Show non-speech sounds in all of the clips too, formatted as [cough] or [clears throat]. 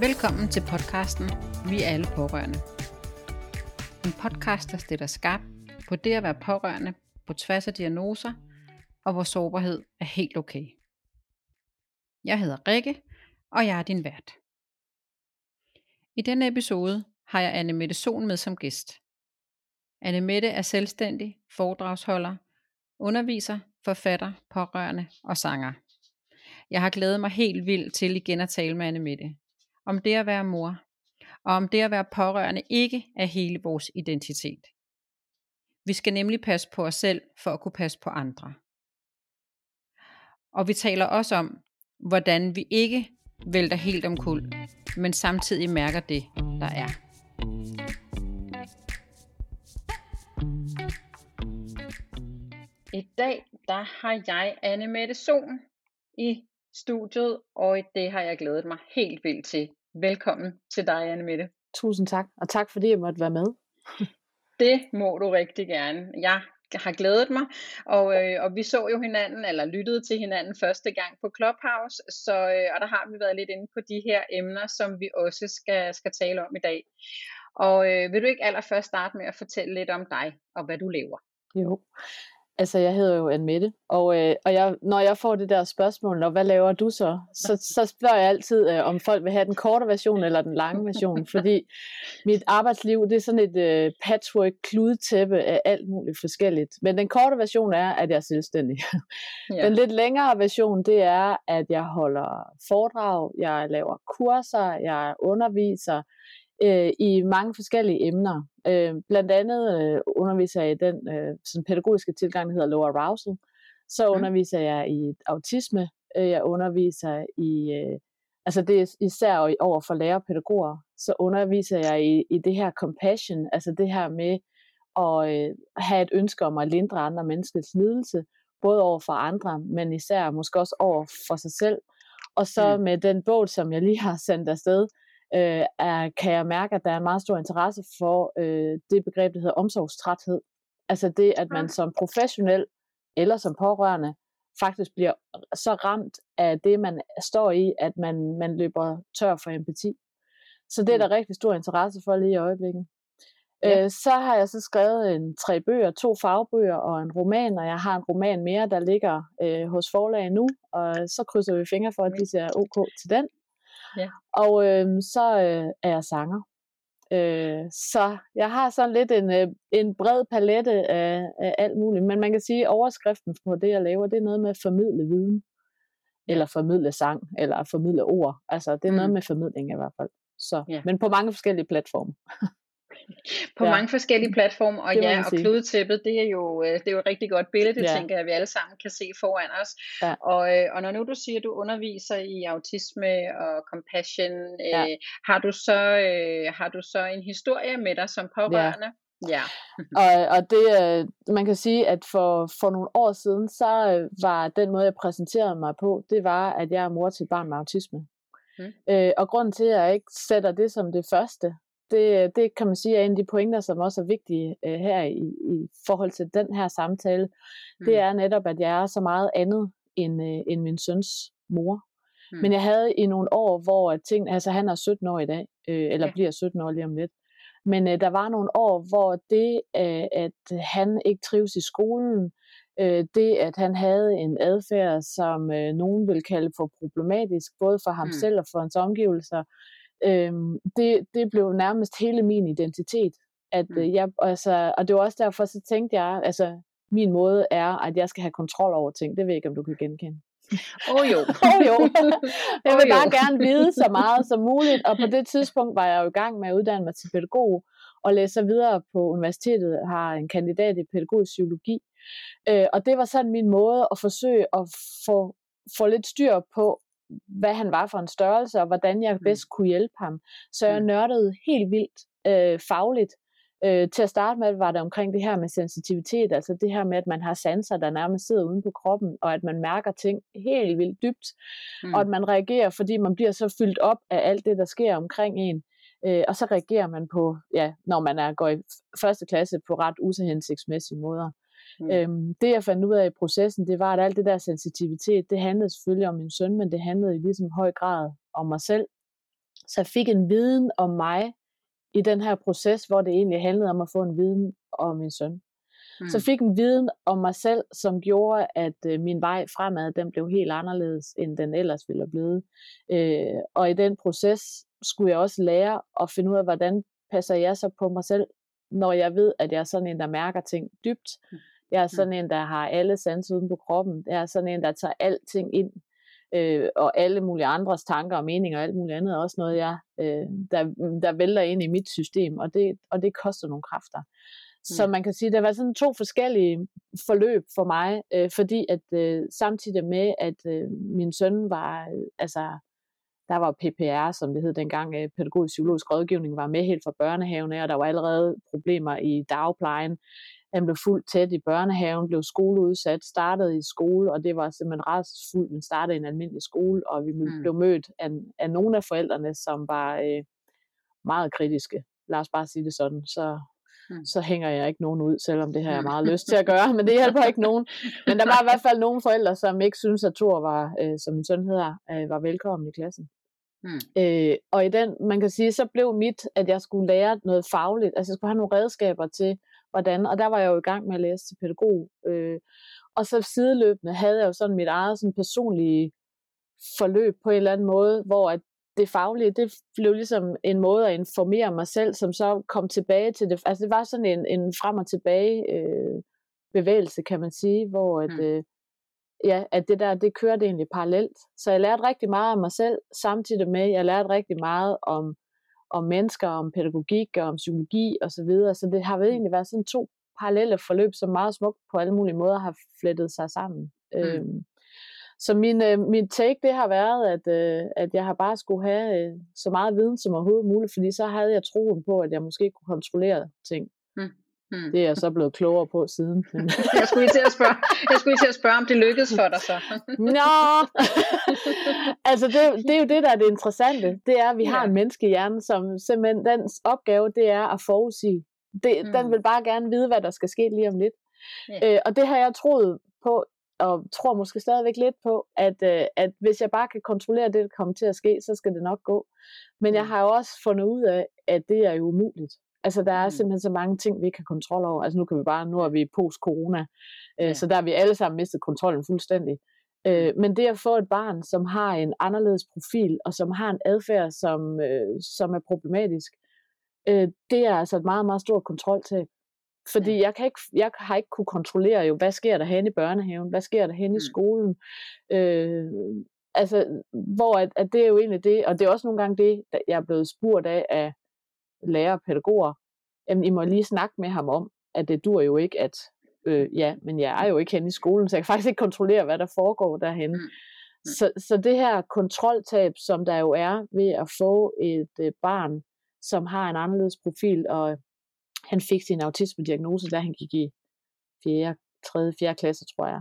Velkommen til podcasten Vi er alle pårørende. En podcast, der stiller skarp på det at være pårørende på tværs af diagnoser, og hvor sårbarhed er helt okay. Jeg hedder Rikke, og jeg er din vært. I denne episode har jeg Anne Mette Sohn med som gæst. Anne Mette er selvstændig, foredragsholder, underviser, forfatter, pårørende og sanger. Jeg har glædet mig helt vildt til igen at tale med Anne Mette. Om det at være mor, og om det at være pårørende ikke er hele vores identitet. Vi skal nemlig passe på os selv for at kunne passe på andre. Og vi taler også om, hvordan vi ikke vælter helt omkuld, men samtidig mærker det, der er. I dag der har jeg Anne Mette Sohn i studiet, og det har jeg glædet mig helt vildt til. Velkommen til dig, Anne Mette. Tusind tak, og tak fordi jeg måtte være med. [laughs] det må du rigtig gerne. Jeg har glædet mig, og, øh, og vi så jo hinanden, eller lyttede til hinanden første gang på Clubhouse, så, øh, og der har vi været lidt inde på de her emner, som vi også skal, skal tale om i dag. Og øh, vil du ikke allerførst starte med at fortælle lidt om dig, og hvad du lever? Jo, Altså, jeg hedder jo Anne og, øh, og jeg, når jeg får det der spørgsmål, og hvad laver du så, så, så spørger jeg altid, øh, om folk vil have den korte version eller den lange version, [laughs] fordi mit arbejdsliv, det er sådan et øh, patchwork kludetæppe af alt muligt forskelligt. Men den korte version er, at jeg er selvstændig. Ja. Den lidt længere version, det er, at jeg holder foredrag, jeg laver kurser, jeg underviser, øh, i mange forskellige emner. Øh, blandt andet øh, underviser jeg i den øh, sådan pædagogiske tilgang, der hedder low arousal. Så mm. underviser jeg i autisme. Øh, jeg underviser i, øh, altså det er især over for lærere og pædagoger. Så underviser jeg i, i det her compassion, altså det her med at øh, have et ønske om at lindre andre menneskers lidelse, både over for andre, men især måske også over for sig selv. Og så mm. med den bog, som jeg lige har sendt afsted, øh, er, kan jeg mærke, at der er en meget stor interesse for øh, det begreb, der hedder omsorgstræthed. Altså det, at man som professionel eller som pårørende faktisk bliver så ramt af det, man står i, at man, man løber tør for empati. Så det er der mm. rigtig stor interesse for lige i øjeblikket. Ja. Øh, så har jeg så skrevet en tre bøger, to fagbøger og en roman, og jeg har en roman mere, der ligger øh, hos forlaget nu, og så krydser vi fingre for, at de ser ok til den. Ja. Og øh, så øh, er jeg sanger. Øh, så jeg har sådan lidt en, øh, en bred palette af, af alt muligt. Men man kan sige, at overskriften på det, jeg laver, det er noget med at formidle viden. Eller formidle sang, eller formidle ord. Altså, det er mm. noget med formidling i hvert fald. Så, ja. Men på mange forskellige platforme. [laughs] på ja. mange forskellige platforme, og ja, og kludetæppet, det er, jo, øh, det er jo et rigtig godt billede, det ja. tænker jeg, at vi alle sammen kan se foran os. Ja. Og, øh, og når nu du siger, at du underviser i autisme og compassion, ja. øh, har, du så, øh, har du så en historie med dig som pårørende? Ja. Ja. [laughs] og, og det, man kan sige, at for, for nogle år siden, så var den måde, jeg præsenterede mig på, det var, at jeg er mor til et barn med autisme. Mm. Øh, og grunden til, at jeg ikke sætter det som det første, det, det kan man sige er en af de pointer, som også er vigtige øh, her i, i forhold til den her samtale. Mm. Det er netop, at jeg er så meget andet end, øh, end min søns mor. Mm. Men jeg havde i nogle år, hvor ting, altså han er 17 år i dag, øh, eller ja. bliver 17 år lige om lidt. Men øh, der var nogle år, hvor det, øh, at han ikke trives i skolen, øh, det at han havde en adfærd, som øh, nogen vil kalde for problematisk, både for ham mm. selv og for hans omgivelser, Øhm, det, det blev nærmest hele min identitet. At, mm. øh, jeg, altså, og det var også derfor, så tænkte jeg, altså min måde er, at jeg skal have kontrol over ting. Det ved jeg ikke, om du kan genkende. Åh oh, jo. [laughs] oh, jo. [laughs] Jeg vil oh, bare jo. gerne vide så meget som muligt, og på [laughs] det tidspunkt var jeg jo i gang med at uddanne mig til pædagog, og læser videre på universitetet, har en kandidat i pædagogisk psykologi. Øh, og det var sådan min måde at forsøge at få, få lidt styr på, hvad han var for en størrelse, og hvordan jeg mm. bedst kunne hjælpe ham. Så jeg mm. nørdede helt vildt øh, fagligt. Øh, til at starte med var det omkring det her med sensitivitet, altså det her med, at man har sanser, der nærmest sidder uden på kroppen, og at man mærker ting helt vildt dybt, mm. og at man reagerer, fordi man bliver så fyldt op af alt det, der sker omkring en. Øh, og så reagerer man på, ja, når man er går i første klasse på ret uhensigtsmæssige måder. Mm. Øhm, det jeg fandt ud af i processen, det var, at alt det der sensitivitet, det handlede selvfølgelig om min søn, men det handlede i ligesom høj grad om mig selv. Så jeg fik en viden om mig i den her proces, hvor det egentlig handlede om at få en viden om min søn. Mm. Så fik en viden om mig selv, som gjorde, at øh, min vej fremad, den blev helt anderledes, end den ellers ville have blevet. Øh, og i den proces skulle jeg også lære at finde ud af, hvordan passer jeg så på mig selv, når jeg ved, at jeg er sådan en, der mærker ting dybt. Mm. Jeg er sådan en, der har alle sanser uden på kroppen. Jeg er sådan en, der tager alting ind. Øh, og alle mulige andres tanker og meninger og alt muligt andet er også noget, jeg, øh, der, der vælter ind i mit system, og det, og det koster nogle kræfter. Så mm. man kan sige, at der var sådan to forskellige forløb for mig, øh, fordi at øh, samtidig med, at øh, min søn var, øh, altså, der var PPR, som det hed dengang, øh, pædagogisk psykologisk rådgivning, var med helt fra børnehaven af, og der var allerede problemer i dagplejen. Han blev fuldt tæt i børnehaven, blev skoleudsat, startede i skole, og det var simpelthen ret fuldt, men startede i en almindelig skole, og vi mm. blev mødt af, af nogle af forældrene, som var øh, meget kritiske. Lad os bare sige det sådan. Så mm. så hænger jeg ikke nogen ud, selvom det har jeg meget lyst til at gøre, men det hjælper ikke nogen. [laughs] Men der var i hvert fald nogle forældre, som ikke synes at Thor var, øh, som min søn hedder, øh, var velkommen i klassen. Mm. Øh, og i den, man kan sige, så blev mit, at jeg skulle lære noget fagligt, altså jeg skulle have nogle redskaber til, hvordan, og der var jeg jo i gang med at læse til pædagog. Øh, og så sideløbende havde jeg jo sådan mit eget sådan personlige forløb på en eller anden måde, hvor at det faglige, det blev ligesom en måde at informere mig selv, som så kom tilbage til det. Altså det var sådan en, en frem og tilbage øh, bevægelse, kan man sige, hvor at, mm. øh, ja, at det der, det kørte egentlig parallelt. Så jeg lærte rigtig meget om mig selv, samtidig med, jeg lærte rigtig meget om, om mennesker, om pædagogik og om psykologi og så videre. Så det har egentlig været sådan to parallelle forløb, som meget smukt på alle mulige måder har flettet sig sammen. Mm. Øhm, så min, øh, min take, det har været, at, øh, at jeg har bare skulle have øh, så meget viden som overhovedet muligt, fordi så havde jeg troen på, at jeg måske kunne kontrollere ting. Mm. Hmm. Det er jeg så blevet klogere på siden. [laughs] jeg, skulle til at spørge, jeg skulle til at spørge, om det lykkedes for dig så. [laughs] Nå, [laughs] altså det, det er jo det, der er det interessante. Det er, at vi har en menneskehjerne, som simpelthen, dens opgave, det er at forudsige. Det, hmm. Den vil bare gerne vide, hvad der skal ske lige om lidt. Ja. Øh, og det har jeg troet på og tror måske stadigvæk lidt på, at, øh, at hvis jeg bare kan kontrollere det, der kommer til at ske, så skal det nok gå. Men jeg mm. har jo også fundet ud af, at det er jo umuligt. Altså, der er mm. simpelthen så mange ting, vi ikke har kontrol over. Altså, nu kan vi bare, nu er vi post-corona, øh, ja. så der har vi alle sammen mistet kontrollen fuldstændig. Øh, mm. men det at få et barn, som har en anderledes profil, og som har en adfærd, som, øh, som er problematisk, øh, det er altså et meget, meget stort kontroltab. Fordi ja. jeg, kan ikke, jeg har ikke kunne kontrollere jo, hvad sker der hen i børnehaven, hvad sker der hen mm. i skolen. Øh, altså, hvor at, at det er jo egentlig det, og det er også nogle gange det, jeg er blevet spurgt af af lærere og pædagoger. Jamen, I må lige snakke med ham om, at det dur jo ikke, at øh, ja, men jeg er jo ikke hen i skolen, så jeg kan [laughs] faktisk ikke kontrollere, hvad der foregår derhen. Mm. Mm. Så, så det her kontroltab, som der jo er ved at få et øh, barn, som har en anderledes profil, og han fik sin autisme-diagnose, da han gik i 4., 3., 4. klasse, tror jeg.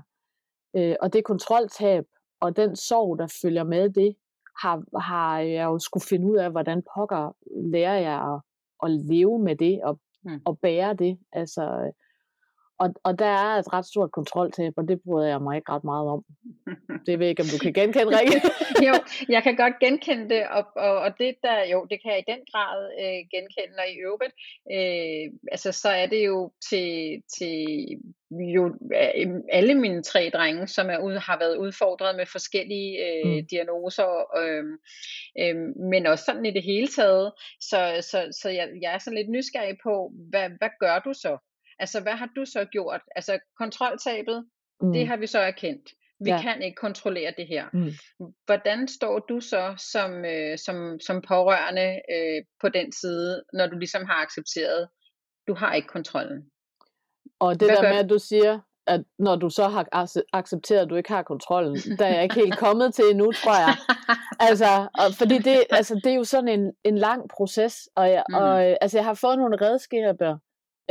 Øh, og det kontroltab og den sorg, der følger med det, har, har jeg jo skulle finde ud af, hvordan pokker lærer jeg at, at leve med det og, mm. og bære det. Altså, og, og der er et ret stort kontroltab, og det bryder jeg mig ikke ret meget om. [laughs] Det ved jeg ikke, om du kan genkende, Rikke. [laughs] jo, jeg kan godt genkende det, og, og, og det der, jo, det kan jeg i den grad øh, genkende, og i øvrigt, øh, altså så er det jo til, til jo øh, alle mine tre drenge, som er ud, har været udfordret med forskellige øh, mm. diagnoser, øh, øh, men også sådan i det hele taget. Så, så, så jeg, jeg er sådan lidt nysgerrig på, hvad, hvad gør du så? Altså, hvad har du så gjort? Altså, kontroltabet, mm. det har vi så erkendt. Vi ja. kan ikke kontrollere det her. Mm. Hvordan står du så som, øh, som, som pårørende øh, på den side, når du ligesom har accepteret, du har ikke kontrollen? Og det Hvad der med, at du siger, at når du så har accepteret, at du ikke har kontrollen, der er jeg ikke helt kommet til endnu, tror jeg. altså, og, fordi det, altså, det er jo sådan en, en lang proces, og, jeg, mm. og altså, jeg har fået nogle redskaber,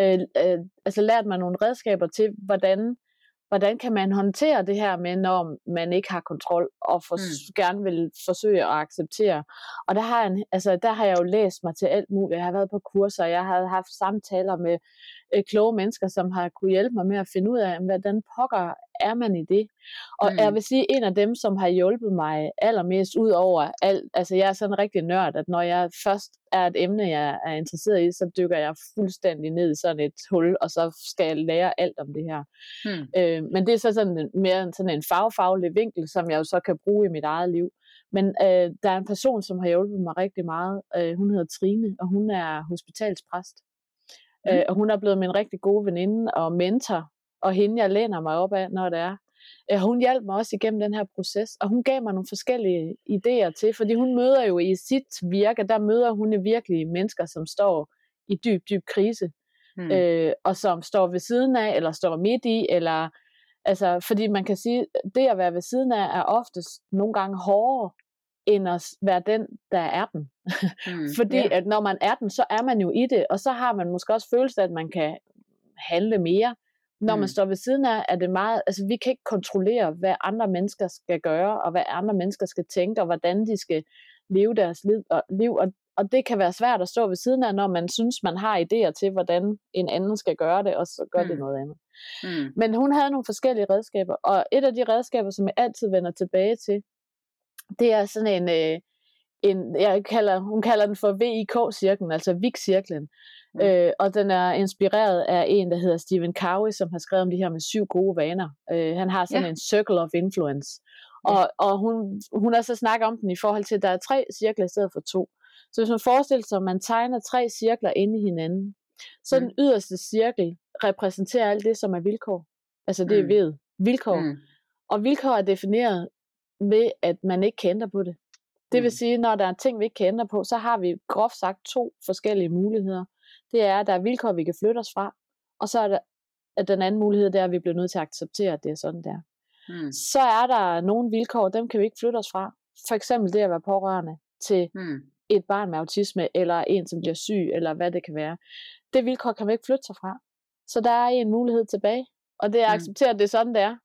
øh, øh, altså lært mig nogle redskaber til, hvordan, hvordan kan man håndtere det her med, når man ikke har kontrol, og for, mm. gerne vil forsøge at acceptere. Og der har, jeg, altså, der har jeg jo læst mig til alt muligt. Jeg har været på kurser, jeg har haft samtaler med øh, kloge mennesker, som har kunne hjælpe mig med at finde ud af, hvordan pokker er man i det? Og mm. jeg vil sige, en af dem, som har hjulpet mig allermest ud over alt, altså jeg er sådan rigtig nørd, at når jeg først er et emne, jeg er interesseret i, så dykker jeg fuldstændig ned i sådan et hul, og så skal jeg lære alt om det her. Mm. Øh, men det er så sådan en, mere sådan en fagfaglig vinkel, som jeg jo så kan bruge i mit eget liv. Men øh, der er en person, som har hjulpet mig rigtig meget. Øh, hun hedder Trine, og hun er hospitalspræst. Mm. Øh, og hun er blevet min rigtig gode veninde og mentor, og hende jeg læner mig op af, når det er. Øh, hun hjalp mig også igennem den her proces, og hun gav mig nogle forskellige idéer til, fordi hun møder jo i sit virke, der møder hun virkelig mennesker, som står i dyb, dyb krise, mm. øh, og som står ved siden af, eller står midt i, eller altså, fordi man kan sige, det at være ved siden af, er oftest nogle gange hårdere, end at være den, der er den. Mm, [laughs] Fordi yeah. at når man er den, så er man jo i det, og så har man måske også følelse af, at man kan handle mere. Når mm. man står ved siden af, er det meget, altså vi kan ikke kontrollere, hvad andre mennesker skal gøre, og hvad andre mennesker skal tænke, og hvordan de skal leve deres liv, og, liv, og, og det kan være svært at stå ved siden af, når man synes, man har idéer til, hvordan en anden skal gøre det, og så gør mm. det noget andet. Mm. Men hun havde nogle forskellige redskaber, og et af de redskaber, som jeg altid vender tilbage til, det er sådan en, øh, en jeg kalder, hun kalder den for VIK-cirklen, altså VIK-cirklen. Mm. Øh, og den er inspireret af en, der hedder Stephen Covey, som har skrevet om det her med syv gode vaner. Øh, han har sådan ja. en circle of influence. Og, ja. og hun, hun har så snakket om den i forhold til, at der er tre cirkler i stedet for to. Så hvis man forestiller sig, at man tegner tre cirkler inde i hinanden, så mm. den yderste cirkel repræsenterer alt det, som er vilkår. Altså det er mm. ved. Vilkår. Mm. Og vilkår er defineret ved, at man ikke kan ændre på det. Det vil mm. sige, når der er ting, vi ikke kan ændre på, så har vi groft sagt to forskellige muligheder. Det er, at der er vilkår, vi kan flytte os fra, og så er der at den anden mulighed, det er, at vi bliver nødt til at acceptere, at det er sådan der. Mm. Så er der nogle vilkår, dem kan vi ikke flytte os fra. For eksempel det at være pårørende til mm. et barn med autisme, eller en, som bliver syg, eller hvad det kan være. Det vilkår kan vi ikke flytte sig fra. Så der er en mulighed tilbage, og det er at acceptere, at det er sådan, det er.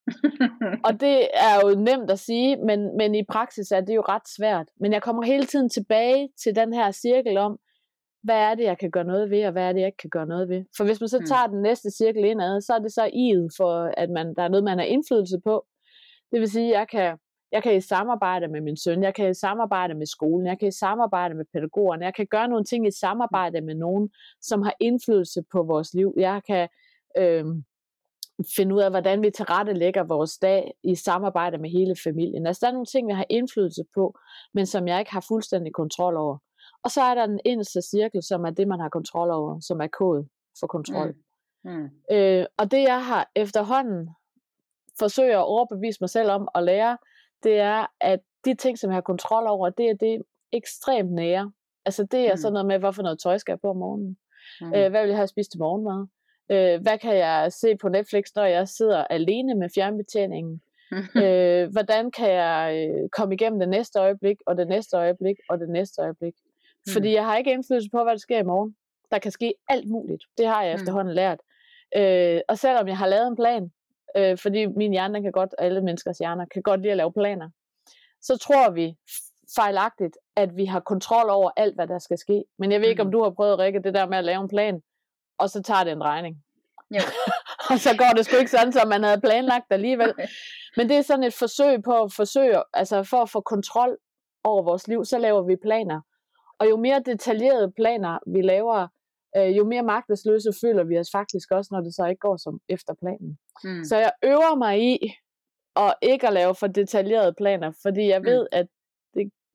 [laughs] og det er jo nemt at sige, men, men i praksis er det jo ret svært. Men jeg kommer hele tiden tilbage til den her cirkel om, hvad er det, jeg kan gøre noget ved, og hvad er det, jeg ikke kan gøre noget ved. For hvis man så mm. tager den næste cirkel indad, så er det så i'et for, at man, der er noget, man har indflydelse på. Det vil sige, at jeg kan, jeg kan i samarbejde med min søn, jeg kan i samarbejde med skolen, jeg kan i samarbejde med pædagogerne, jeg kan gøre nogle ting i samarbejde med nogen, som har indflydelse på vores liv. Jeg kan øh, finde ud af, hvordan vi tilrettelægger vores dag i samarbejde med hele familien. Altså der er nogle ting, vi har indflydelse på, men som jeg ikke har fuldstændig kontrol over. Og så er der den eneste cirkel, som er det, man har kontrol over, som er kode for kontrol. Mm. Mm. Øh, og det jeg har efterhånden forsøger at overbevise mig selv om at lære, det er, at de ting, som jeg har kontrol over, det er det ekstremt nære. Altså det er mm. sådan noget med, hvorfor noget tøj skal jeg på om morgenen. Mm. Øh, hvad vil jeg have spist til morgenmad? Øh, hvad kan jeg se på Netflix, når jeg sidder alene med fjernbetjeningen? [laughs] øh, hvordan kan jeg øh, komme igennem det næste øjeblik, og det næste øjeblik, og det næste øjeblik? Mm. Fordi jeg har ikke indflydelse på, hvad der sker i morgen. Der kan ske alt muligt. Det har jeg mm. efterhånden lært. Øh, og selvom jeg har lavet en plan, øh, fordi min hjerne kan godt, alle menneskers hjerner kan godt lide at lave planer, så tror vi fejlagtigt, at vi har kontrol over alt, hvad der skal ske. Men jeg ved ikke, om mm. du har prøvet, Rikke, det der med at lave en plan, og så tager det en regning. Jo. [laughs] og så går det sgu ikke sådan, som man havde planlagt alligevel. Okay. Men det er sådan et forsøg på at forsøge, altså for at få kontrol over vores liv, så laver vi planer. Og jo mere detaljerede planer vi laver, øh, jo mere magtesløse føler vi os faktisk også, når det så ikke går som efter planen. Mm. Så jeg øver mig i at ikke at lave for detaljerede planer, fordi jeg mm. ved, at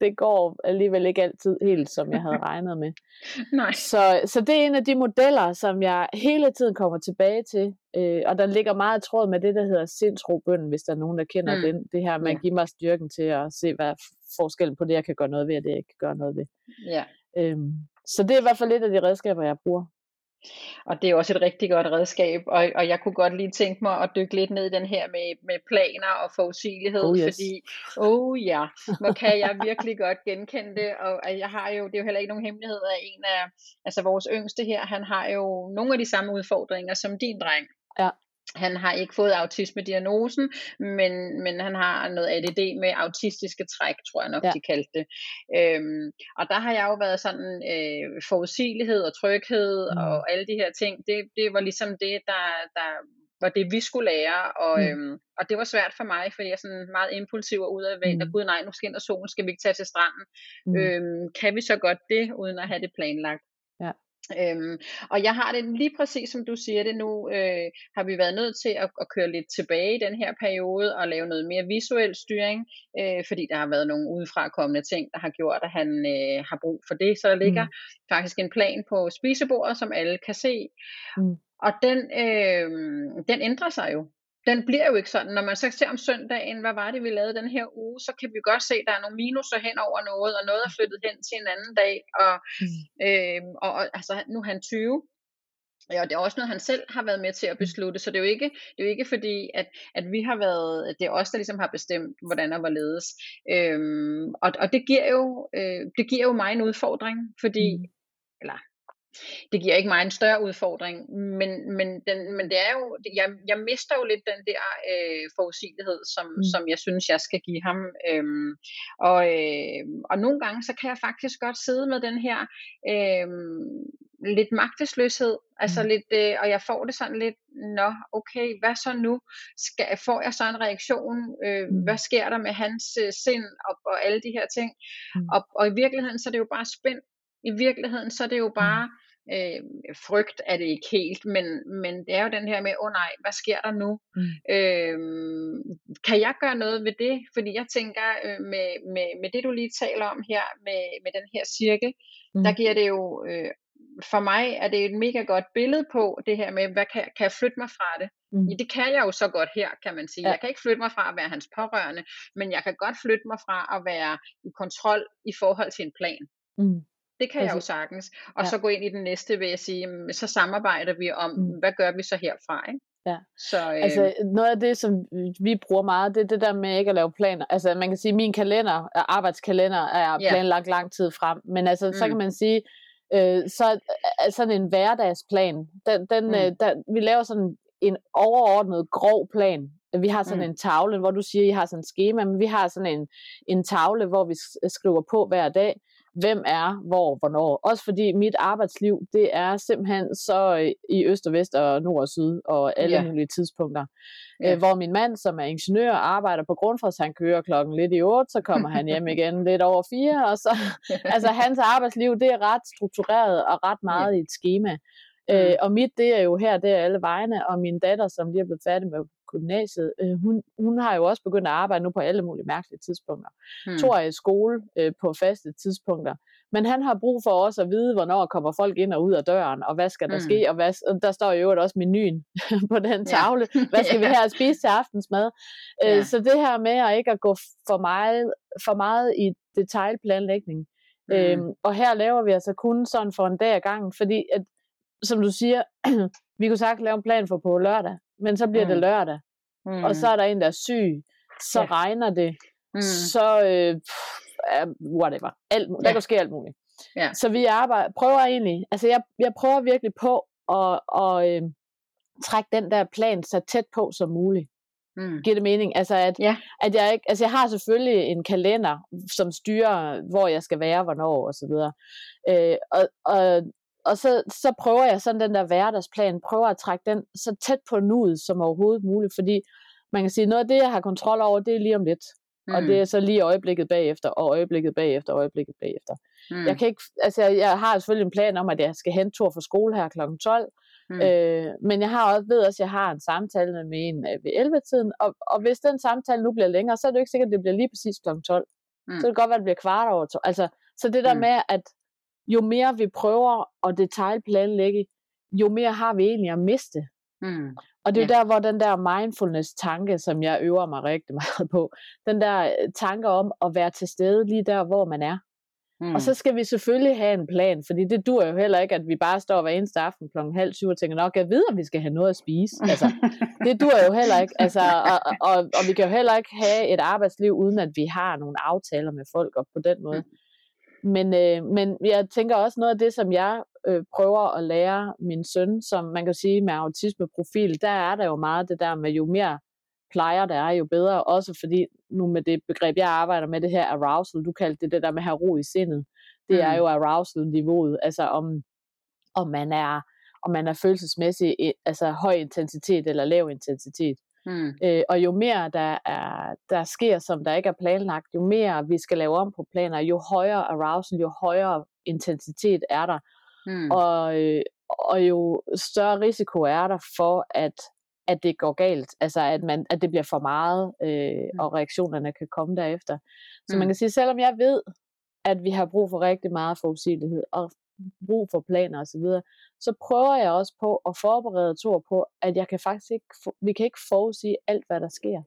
det går alligevel ikke altid helt, som jeg havde regnet med. [laughs] Nej. Så, så det er en af de modeller, som jeg hele tiden kommer tilbage til, øh, og der ligger meget tråd med det, der hedder sindsrobønden, hvis der er nogen, der kender mm. den, det her med at give mig styrken til at se, hvad forskellen på det, jeg kan gøre noget ved, og det, jeg ikke kan gøre noget ved. Ja. Øhm, så det er i hvert fald lidt af de redskaber, jeg bruger. Og det er også et rigtig godt redskab, og, og jeg kunne godt lige tænke mig at dykke lidt ned i den her med, med planer og forudsigelighed, oh yes. fordi, oh ja, hvor kan jeg virkelig godt genkende det, og jeg har jo, det er jo heller ikke nogen hemmelighed, at en af, altså vores yngste her, han har jo nogle af de samme udfordringer som din dreng. Ja. Han har ikke fået autisme-diagnosen, men, men han har noget ADD med autistiske træk, tror jeg nok, ja. de kaldte det. Øhm, og der har jeg jo været sådan, øh, forudsigelighed og tryghed mm. og alle de her ting, det, det var ligesom det, der, der var det, vi skulle lære, og, mm. øhm, og det var svært for mig, fordi jeg er sådan meget impulsiv og udadvendt, mm. og gud nej, nu skinner solen, skal vi ikke tage til stranden? Mm. Øhm, kan vi så godt det, uden at have det planlagt? Øhm, og jeg har det lige præcis som du siger det nu, øh, har vi været nødt til at, at køre lidt tilbage i den her periode og lave noget mere visuel styring, øh, fordi der har været nogle udefrakommende ting, der har gjort, at han øh, har brug for det. Så der ligger mm. faktisk en plan på spisebordet, som alle kan se. Mm. Og den, øh, den ændrer sig jo den bliver jo ikke sådan. Når man så ser om søndagen, hvad var det, vi lavede den her uge, så kan vi godt se, at der er nogle minuser hen over noget, og noget er flyttet hen til en anden dag. Og, mm. øh, og, altså, nu er han 20, Ja, og det er også noget, han selv har været med til at beslutte, så det er jo ikke, det er jo ikke fordi, at, at vi har været, det er os, der ligesom har bestemt, hvordan og hvorledes. Øhm, og, og det giver jo, øh, det giver jo mig en udfordring, fordi, mm. eller det giver ikke mig en større udfordring, men, men, den, men det er jo, jeg, jeg mister jo lidt den der øh, forudsigelighed, som, mm. som jeg synes, jeg skal give ham. Øhm, og, øh, og nogle gange, så kan jeg faktisk godt sidde med den her øh, lidt magtesløshed, altså mm. lidt, øh, og jeg får det sådan lidt, nå, okay, hvad så nu? Skal, får jeg så en reaktion? Øh, mm. Hvad sker der med hans øh, sind og, og alle de her ting? Mm. Og, og i virkeligheden, så er det jo bare spændt. I virkeligheden, så er det jo mm. bare øh, frygt er det ikke helt, men, men det er jo den her med, åh oh nej, hvad sker der nu? Mm. Øh, kan jeg gøre noget ved det? Fordi jeg tænker, øh, med, med, med det du lige taler om her, med, med den her cirkel, mm. der giver det jo, øh, for mig er det et mega godt billede på det her med, hvad kan, kan jeg flytte mig fra det? Mm. Ja, det kan jeg jo så godt her, kan man sige. Ja. Jeg kan ikke flytte mig fra at være hans pårørende, men jeg kan godt flytte mig fra at være i kontrol i forhold til en plan. Mm. Det kan Præcis. jeg jo sagtens. Og ja. så gå ind i den næste ved at sige, så samarbejder vi om, mm. hvad gør vi så herfra, ikke? Ja. Så, øh... Altså noget af det, som vi bruger meget, det er det der med ikke at lave planer. Altså man kan sige, at min kalender, arbejdskalender er planlagt yeah. lang tid frem, men altså mm. så kan man sige, øh, så er sådan en hverdagsplan, den, den, mm. øh, der, vi laver sådan en overordnet grov plan. Vi har sådan mm. en tavle, hvor du siger, at I har sådan et schema, men vi har sådan en, en tavle, hvor vi skriver på hver dag, hvem er hvor, hvornår. Også fordi mit arbejdsliv, det er simpelthen så øh, i øst og vest og nord og syd og alle ja. mulige tidspunkter. Ja. Øh, hvor min mand, som er ingeniør, arbejder på Grundfos, han kører klokken lidt i 8, så kommer han hjem [laughs] igen lidt over 4, og så, [laughs] altså hans arbejdsliv, det er ret struktureret og ret meget ja. i et schema. Mm. Øh, og mit, det er jo her, det er alle vegne, og min datter, som lige er blevet færdig med gymnasiet, øh, hun, hun har jo også begyndt at arbejde nu på alle mulige mærkelige tidspunkter. Hmm. Tor er i skole øh, på faste tidspunkter. Men han har brug for også at vide, hvornår kommer folk ind og ud af døren, og hvad skal der hmm. ske, og, hvad, der står jo også menuen [laughs] på den tavle. Hvad skal vi [laughs] have at spise til aftensmad? Øh, ja. Så det her med at ikke at gå for meget, for meget i detaljplanlægning. Mm. Øhm, og her laver vi altså kun sådan for en dag ad gangen, fordi at, som du siger, [clears throat] vi kunne sagt lave en plan for på lørdag, men så bliver mm. det lørdag, mm. og så er der en, der er syg, så ja. regner det, mm. så øh, whatever, alt, ja. der kan ske alt muligt. Ja. Så vi arbejder, prøver egentlig, altså jeg, jeg prøver virkelig på at, at øh, trække den der plan så tæt på som muligt. Mm. Giver det mening? Altså, at, ja. at jeg ikke, altså jeg har selvfølgelig en kalender, som styrer, hvor jeg skal være, hvornår og så videre. Øh, og, og og så, så prøver jeg sådan den der hverdagsplan, prøver at trække den så tæt på nuet som overhovedet muligt, fordi man kan sige, noget af det, jeg har kontrol over, det er lige om lidt. Mm. Og det er så lige øjeblikket bagefter, og øjeblikket bagefter, og øjeblikket bagefter. Mm. Jeg kan ikke, altså jeg har selvfølgelig en plan om, at jeg skal hente tur fra skole her kl. 12, Mm. Øh, men jeg har også, ved også, at jeg har en samtale med en øh, ved 11-tiden, og, og hvis den samtale nu bliver længere, så er det jo ikke sikkert, at det bliver lige præcis kl. 12. Mm. Så det kan godt være, at det bliver kvart over 12. Altså, så det der mm. med, at jo mere vi prøver at detaljplanlægge, jo mere har vi egentlig at miste. Mm. Og det er ja. der, hvor den der mindfulness-tanke, som jeg øver mig rigtig [laughs] meget på, den der øh, tanke om at være til stede lige der, hvor man er. Mm. Og så skal vi selvfølgelig have en plan, fordi det dur jo heller ikke, at vi bare står hver eneste aften klokken halv syv og tænker, nok jeg ved, at vi skal have noget at spise. [laughs] Altså, det dur jo heller ikke. Altså, og, og, og vi kan jo heller ikke have et arbejdsliv, uden at vi har nogle aftaler med folk, og på den måde. Mm men, øh, men jeg tænker også noget af det, som jeg øh, prøver at lære min søn, som man kan sige med autismeprofil, der er der jo meget det der med, jo mere plejer der er, jo bedre. Også fordi nu med det begreb, jeg arbejder med, det her arousal, du kaldte det det der med at have ro i sindet. Det mm. er jo arousal-niveauet, altså om, om man er om man er følelsesmæssig, altså høj intensitet eller lav intensitet. Mm. Øh, og jo mere der, er, der sker, som der ikke er planlagt, jo mere vi skal lave om på planer, jo højere arousal, jo højere intensitet er der. Mm. Og, øh, og jo større risiko er der for, at at det går galt, altså at, man, at det bliver for meget, øh, mm. og reaktionerne kan komme derefter. Så mm. man kan sige, selvom jeg ved, at vi har brug for rigtig meget forudsigelighed, og brug for planer osv., så, videre, så prøver jeg også på at forberede Thor på, at jeg kan faktisk ikke, vi kan ikke forudsige alt, hvad der sker.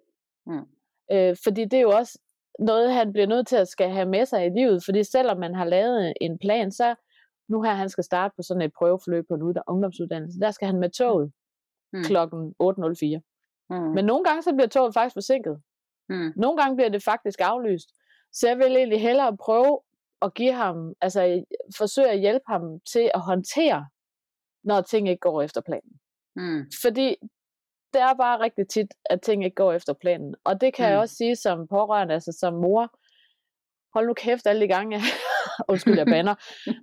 Mm. Øh, fordi det er jo også noget, han bliver nødt til at skal have med sig i livet, fordi selvom man har lavet en plan, så nu her han skal starte på sådan et prøveforløb på en ungdomsuddannelse, der skal han med toget mm. klokken 8.04. Mm. Men nogle gange så bliver toget faktisk forsinket. Mm. Nogle gange bliver det faktisk aflyst. Så jeg vil egentlig hellere prøve at give ham, altså forsøge at hjælpe ham til at håndtere, når ting ikke går efter planen. Mm. Fordi det er bare rigtig tit, at ting ikke går efter planen. Og det kan mm. jeg også sige som pårørende, altså som mor. Hold nu kæft alle de gange, [laughs] undskyld jeg banner,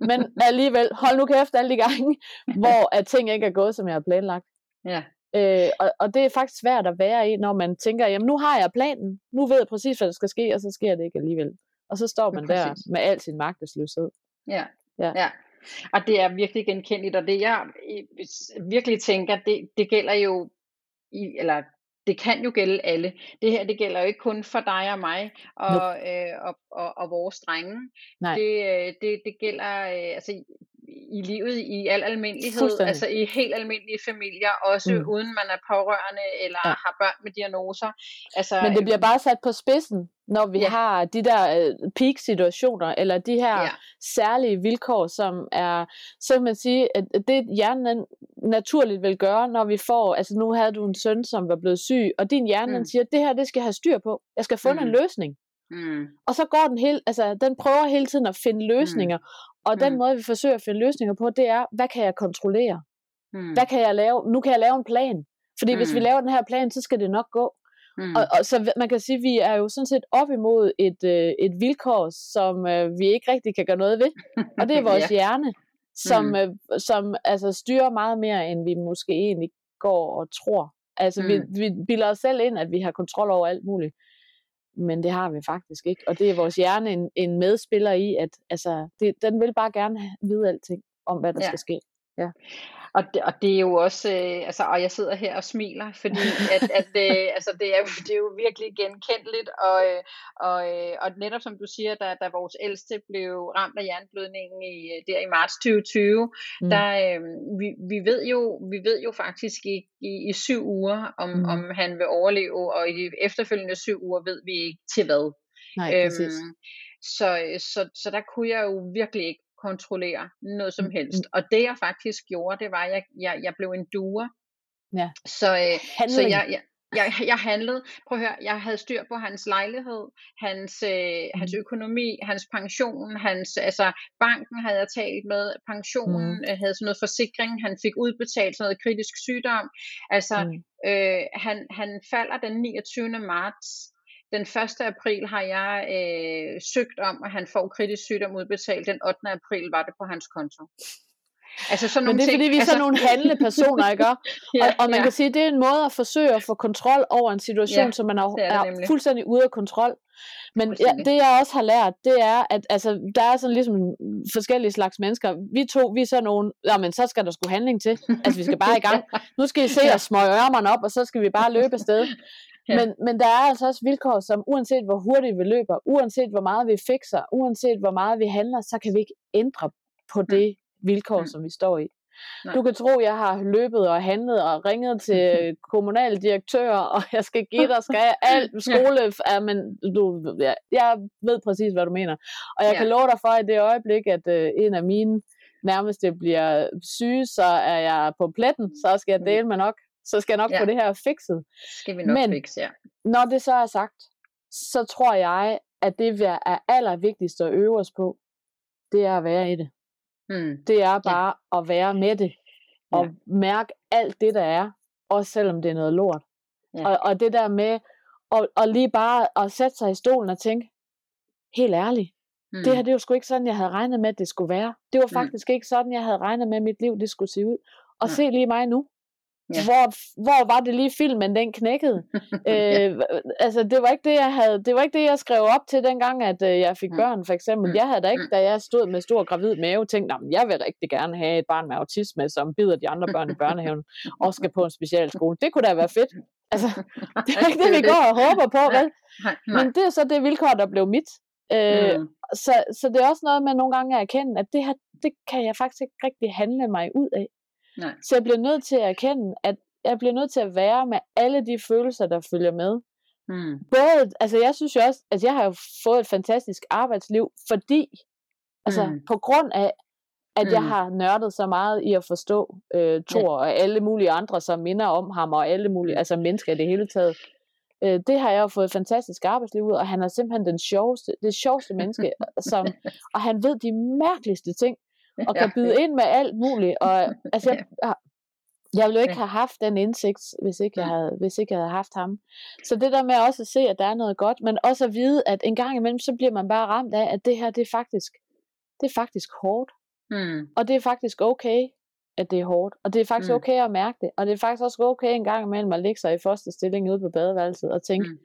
men alligevel, hold nu kæft alle de gange, hvor [laughs] at ting ikke er gået, som jeg har planlagt. Ja. Øh, og, og det er faktisk svært at være i, når man tænker, jamen nu har jeg planen, nu ved jeg præcis, hvad der skal ske, og så sker det ikke alligevel. Og så står man der med al sin magtesløshed. Ja. ja. ja. Og det er virkelig genkendeligt, og det jeg virkelig tænker, det, det gælder jo, i, eller det kan jo gælde alle. Det her, det gælder jo ikke kun for dig og mig og, nope. øh, og, og, og vores drenge. Nej. Det, øh, det, det gælder, øh, altså i livet i al almindelighed, altså i helt almindelige familier, også mm. uden man er pårørende eller ja. har børn med diagnoser. Altså, Men det bliver øhm, bare sat på spidsen, når vi ja. har de der uh, peak-situationer, eller de her ja. særlige vilkår, som er, så kan man sige, at det hjernen naturligt vil gøre, når vi får, altså nu havde du en søn, som var blevet syg, og din hjerne mm. siger, det her, det skal jeg have styr på. Jeg skal få mm. en løsning. Mm. Og så går den hele, altså den prøver hele tiden at finde løsninger, mm. Og mm. den måde, vi forsøger at finde løsninger på, det er, hvad kan jeg kontrollere? Mm. Hvad kan jeg lave? Nu kan jeg lave en plan. Fordi mm. hvis vi mm. laver den her plan, så skal det nok gå. Mm. Og, og så man kan sige, at vi er jo sådan set op imod et, øh, et vilkår, som øh, vi ikke rigtig kan gøre noget ved. [laughs] Og det er vores ja. hjerne, som, mm. øh, som altså, styrer meget mere, end vi måske egentlig går og tror. Altså mm. vi, vi bilder os selv ind, at vi har kontrol over alt muligt men det har vi faktisk ikke. Og det er vores hjerne en, en medspiller i, at altså, det, den vil bare gerne vide alting om, hvad der ja. skal ske. Ja. Og det, og det er jo også, øh, altså, og jeg sidder her og smiler, fordi at, at øh, [laughs] altså, det, er, det er jo virkelig genkendeligt, og, øh, og, øh, og netop som du siger, da, da vores ældste blev ramt af jernblødningen i, øh, der i marts 2020, mm. der, øh, vi, vi, ved jo, vi ved jo faktisk ikke i, i syv uger, om, mm. om han vil overleve, og i de efterfølgende syv uger ved vi ikke til hvad. Nej, øhm, så, så, så der kunne jeg jo virkelig ikke kontrollere noget som mm, helst. Mm. Og det jeg faktisk gjorde, det var, at jeg, jeg, jeg blev en duer. Ja. Så, øh, så jeg, jeg, jeg, jeg handlede, prøv at høre, jeg havde styr på hans lejlighed, hans, øh, mm. hans økonomi, hans pension, hans, altså banken havde jeg talt med, pensionen mm. havde sådan noget forsikring, han fik udbetalt sådan noget kritisk sygdom, altså mm. øh, han, han falder den 29. marts den 1. april har jeg øh, søgt om, at han får kritisk sygdom udbetalt. Den 8. april var det på hans konto. Altså sådan nogle Men det er ting, fordi, vi er altså... sådan nogle handlende personer, ikke? [laughs] ja, og, og man ja. kan sige, at det er en måde at forsøge at få kontrol over en situation, ja, som man er, er, er fuldstændig ude af kontrol. Men ja, det jeg også har lært, det er, at altså, der er sådan ligesom forskellige slags mennesker. Vi to, vi er sådan nogle, men så skal der sgu handling til. Altså vi skal bare i gang. Nu skal I se [laughs] ja. os smøge ørmerne op, og så skal vi bare løbe afsted. Ja. Men, men der er altså også vilkår, som uanset hvor hurtigt vi løber, uanset hvor meget vi fikser, uanset hvor meget vi handler, så kan vi ikke ændre på mm. det vilkår, mm. som vi står i. Nej. Du kan tro, jeg har løbet og handlet og ringet til [laughs] kommunaldirektører, og jeg skal give dig, skal jeg alt skole, ja, men du, ja, jeg ved præcis, hvad du mener. Og jeg ja. kan love dig for, at i det øjeblik, at uh, en af mine nærmeste bliver syge, så er jeg på pletten, så skal jeg mm. dele med nok så skal jeg nok ja. få det her fikset. Skal vi nok Men, fikse, ja. når det så er sagt, så tror jeg, at det vi er allervigtigst at øve os på, det er at være i det. Mm. Det er bare ja. at være med det, og ja. mærke alt det, der er, også selvom det er noget lort. Ja. Og, og det der med, og, og lige bare at sætte sig i stolen og tænke, helt ærligt, mm. det her det var sgu ikke sådan, jeg havde regnet med, at det skulle være. Det var faktisk mm. ikke sådan, jeg havde regnet med, at mit liv det skulle se ud. Og Ja. se lige mig nu. Ja. Hvor, hvor var det lige filmen, den knækkede? [laughs] øh, altså, det var ikke det, jeg havde, det var ikke det, jeg skrev op til dengang, at øh, jeg fik Mm. børn, for eksempel. Mm. Jeg havde da ikke, Mm. da jeg stod med stor gravid mave, tænkt, "Nå, men jeg vil rigtig gerne have et barn med autisme, som bider de andre børn i børnehaven, og skal på en specialskole. Det kunne da være fedt. Altså, det er ikke det, vi går og håber på, vel? Men det er så det vilkår, der blev mit. Øh, Mm. så, så det er også noget med nogle gange at erkende, at det her, det kan jeg faktisk ikke rigtig handle mig ud af. Nej. Så jeg bliver nødt til at erkende, at jeg bliver nødt til at være med alle de følelser, der følger med. Mm. Både, altså jeg synes jo også, at jeg har jo fået et fantastisk arbejdsliv, fordi, altså Mm. på grund af, at jeg Mm. har nørdet så meget i at forstå øh, Thor og alle mulige andre, som minder om ham, og alle mulige, altså mennesker i det hele taget. Øh, det har jeg jo fået et fantastisk arbejdsliv ud, og han er simpelthen den sjoveste, det sjoveste menneske, som, [laughs] og han ved de mærkeligste ting, [laughs] og kan byde ind med alt muligt. Og, [laughs] altså, jeg, jeg- ville jo ikke have haft den indsigt, hvis ikke, jeg havde, hvis ikke jeg havde haft ham. Så det der med også at se, at der er noget godt, men også at vide, at en gang imellem, så bliver man bare ramt af, at det her, det er faktisk, det er faktisk hårdt. Mm. Og det er faktisk okay, at det er hårdt. Og det er faktisk Mm. okay at mærke det. Og det er faktisk også okay en gang imellem at ligge sig i første stilling ude på badeværelset og tænke, Mm.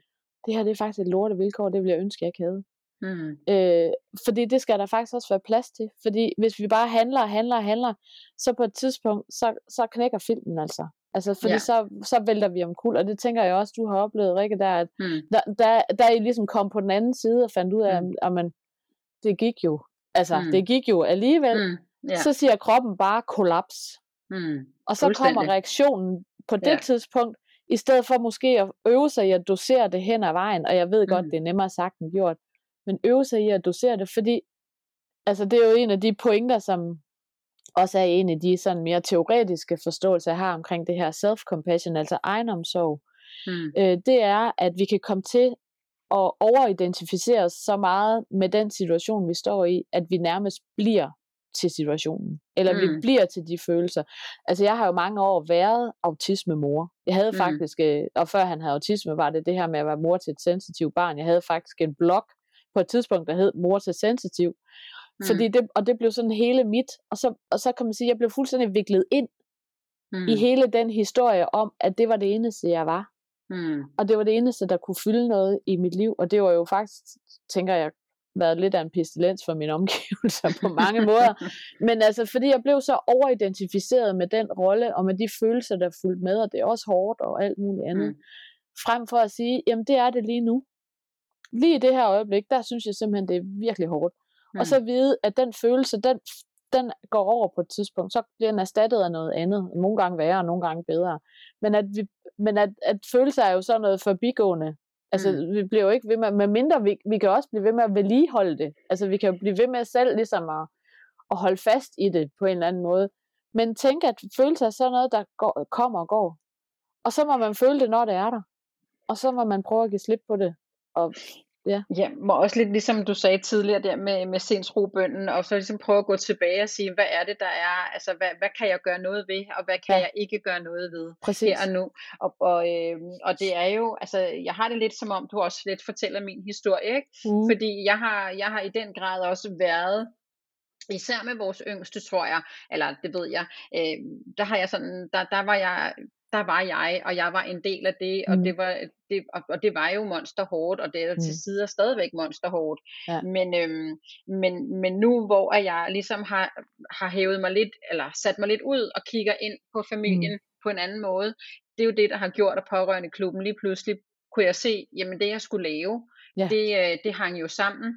det her det er faktisk et lorte vilkår, det ville jeg ønske, jeg ikke havde. Mm. Øh, fordi det skal der faktisk også være plads til. Fordi hvis vi bare handler og handler og handler, så på et tidspunkt, så, så knækker filmen altså. Altså, fordi Ja. så, så vælter vi omkuld, og det tænker jeg også, du har oplevet, Rikke, der, at Mm. der, der, der I ligesom kom på den anden side og fandt ud af, Mm. at man, det gik jo. Altså, Mm. det gik jo alligevel. Mm. Ja. Så siger kroppen bare kollaps. Mm. Og så kommer reaktionen på det ja. tidspunkt, i stedet for måske at øve sig i at dosere det hen ad vejen, og jeg ved godt, Mm. det er nemmere sagt end gjort, men øve sig i at dosere det, fordi altså det er jo en af de pointer, som også er en af de sådan mere teoretiske forståelser, jeg har omkring det her self-compassion, altså egenomsorg, Mm. øh, det er, at vi kan komme til at overidentificere os så meget med den situation, vi står i, at vi nærmest bliver til situationen, eller mm. vi Mm. bliver til de følelser. Altså jeg har jo mange år været autismemor. Jeg havde Mm. mm. faktisk, øh, og før han havde autisme, var det det her med at være mor til et sensitivt barn. Jeg havde faktisk en blog på et tidspunkt, der hed Mor til sensitiv. Mm. Fordi det, og det blev sådan hele mit, og så, og så kan man sige, at jeg blev fuldstændig viklet ind Mm. i hele den historie om, at det var det eneste, jeg var. Mm. Og det var det eneste, der kunne fylde noget i mit liv. Og det var jo faktisk, tænker jeg, været lidt af en pestilens for mine omgivelser på mange måder. [laughs] Men altså, fordi jeg blev så overidentificeret med den rolle, og med de følelser, der fulgte med, og det er også hårdt og alt muligt andet. Mm. Frem for at sige, jamen det er det lige nu. Lige i det her øjeblik, der synes jeg simpelthen, det er virkelig hårdt. Mm. Og så vide, at den følelse, den, den går over på et tidspunkt, så bliver den erstattet af noget andet. Nogle gange værre, og nogle gange bedre. Men at, vi, men at, at følelser er jo sådan noget forbigående. Altså, Mm. mm. vi bliver jo ikke ved med, med mindre vi, vi kan også blive ved med at vedligeholde det. Altså, vi kan jo blive ved med selv ligesom at, at holde fast i det på en eller anden måde. Men tænk, at følelser er sådan noget, der går, kommer og går. Og så må man føle det, når det er der. Og så må man prøve at give slip på det. Og ja. Ja, må også lidt ligesom du sagde tidligere der med, med sindsrobønden, og så ligesom prøve at gå tilbage og sige, hvad er det, der er, altså hvad, hvad kan jeg gøre noget ved, og hvad kan Ja. jeg ikke gøre noget ved Præcis. her og nu. Og, og, øh, og det er jo, altså jeg har det lidt som om, du også lidt fortæller min historie, ikke? Mm. Fordi jeg har, jeg har i den grad også været, især med vores yngste, tror jeg, eller det ved jeg, øh, der har jeg sådan, der, der var jeg, der var jeg, og jeg var en del af det, og Mm. det var, det, og, og det var jo monsterhårdt, og det er til Mm. sider stadigvæk monsterhårdt. Ja. Men, øhm, men, men nu, hvor jeg ligesom har, har hævet mig lidt, eller sat mig lidt ud og kigger ind på familien mm. på en anden måde, det er jo det, der har gjort, at pårørende klubben lige pludselig kunne jeg se, jamen det jeg skulle lave, Ja. det, øh, det hang jo sammen.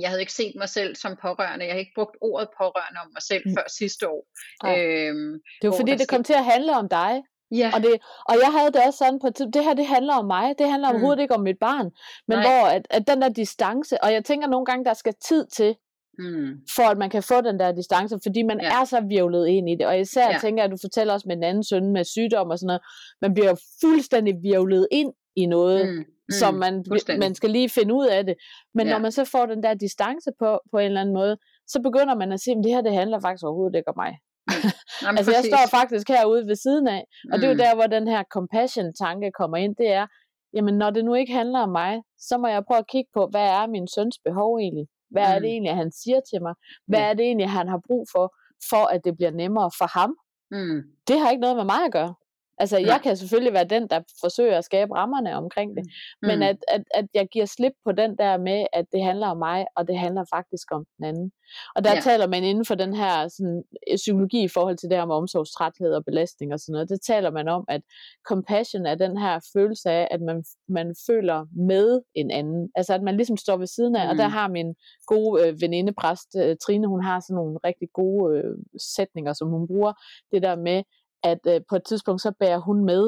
Jeg havde ikke set mig selv som pårørende. Jeg har ikke brugt ordet pårørende om mig selv Mm. før sidste år. Nej. Øhm, Det hvor fordi, det kom til at handle om dig. Ja, Og, det, og jeg havde det også sådan på tidspunkt, det her det handler om mig, det handler Mm. overhovedet ikke om mit barn, men Nej. hvor at, at den der distance, og jeg tænker nogle gange, der skal tid til, mm, for at man kan få den der distance, fordi man Ja. er så virvlet ind i det, og især Ja. tænker jeg, at du fortæller også med en anden søn med sygdom og sådan noget, man bliver fuldstændig virvlet ind i noget, mm, mm, som man, man skal lige finde ud af det, men Ja. når man så får den der distance på, på en eller anden måde, så begynder man at sige, at det her det handler faktisk overhovedet ikke om mig. [laughs] Jamen, Altså jeg præcis. står faktisk herude ved siden af, og det er jo Mm. der, hvor den her compassion-tanke kommer ind, det er, jamen når det nu ikke handler om mig, så må jeg prøve at kigge på, hvad er min søns behov egentlig? Hvad er Mm. det egentlig, han siger til mig? Hvad Ja. er det egentlig, han har brug for, for at det bliver nemmere for ham? Mm. Det har ikke noget med mig at gøre. Altså, Nej. jeg kan selvfølgelig være den, der forsøger at skabe rammerne omkring det. Men Mm. at, at, at jeg giver slip på den der med, at det handler om mig, og det handler faktisk om den anden. Og der Ja. ja. taler man inden for den her sådan, øh, psykologi i forhold til det her med omsorgstræthed og belastning og sådan noget, der taler man om, at compassion er den her følelse af, at man, man føler med en anden. Altså at man ligesom står ved siden af, mm. og der Mm. har min gode øh, veninde, præst øh, Trine, hun har sådan nogle rigtig gode øh, sætninger, som hun bruger. Det der med, at øh, på et tidspunkt, så bærer hun med.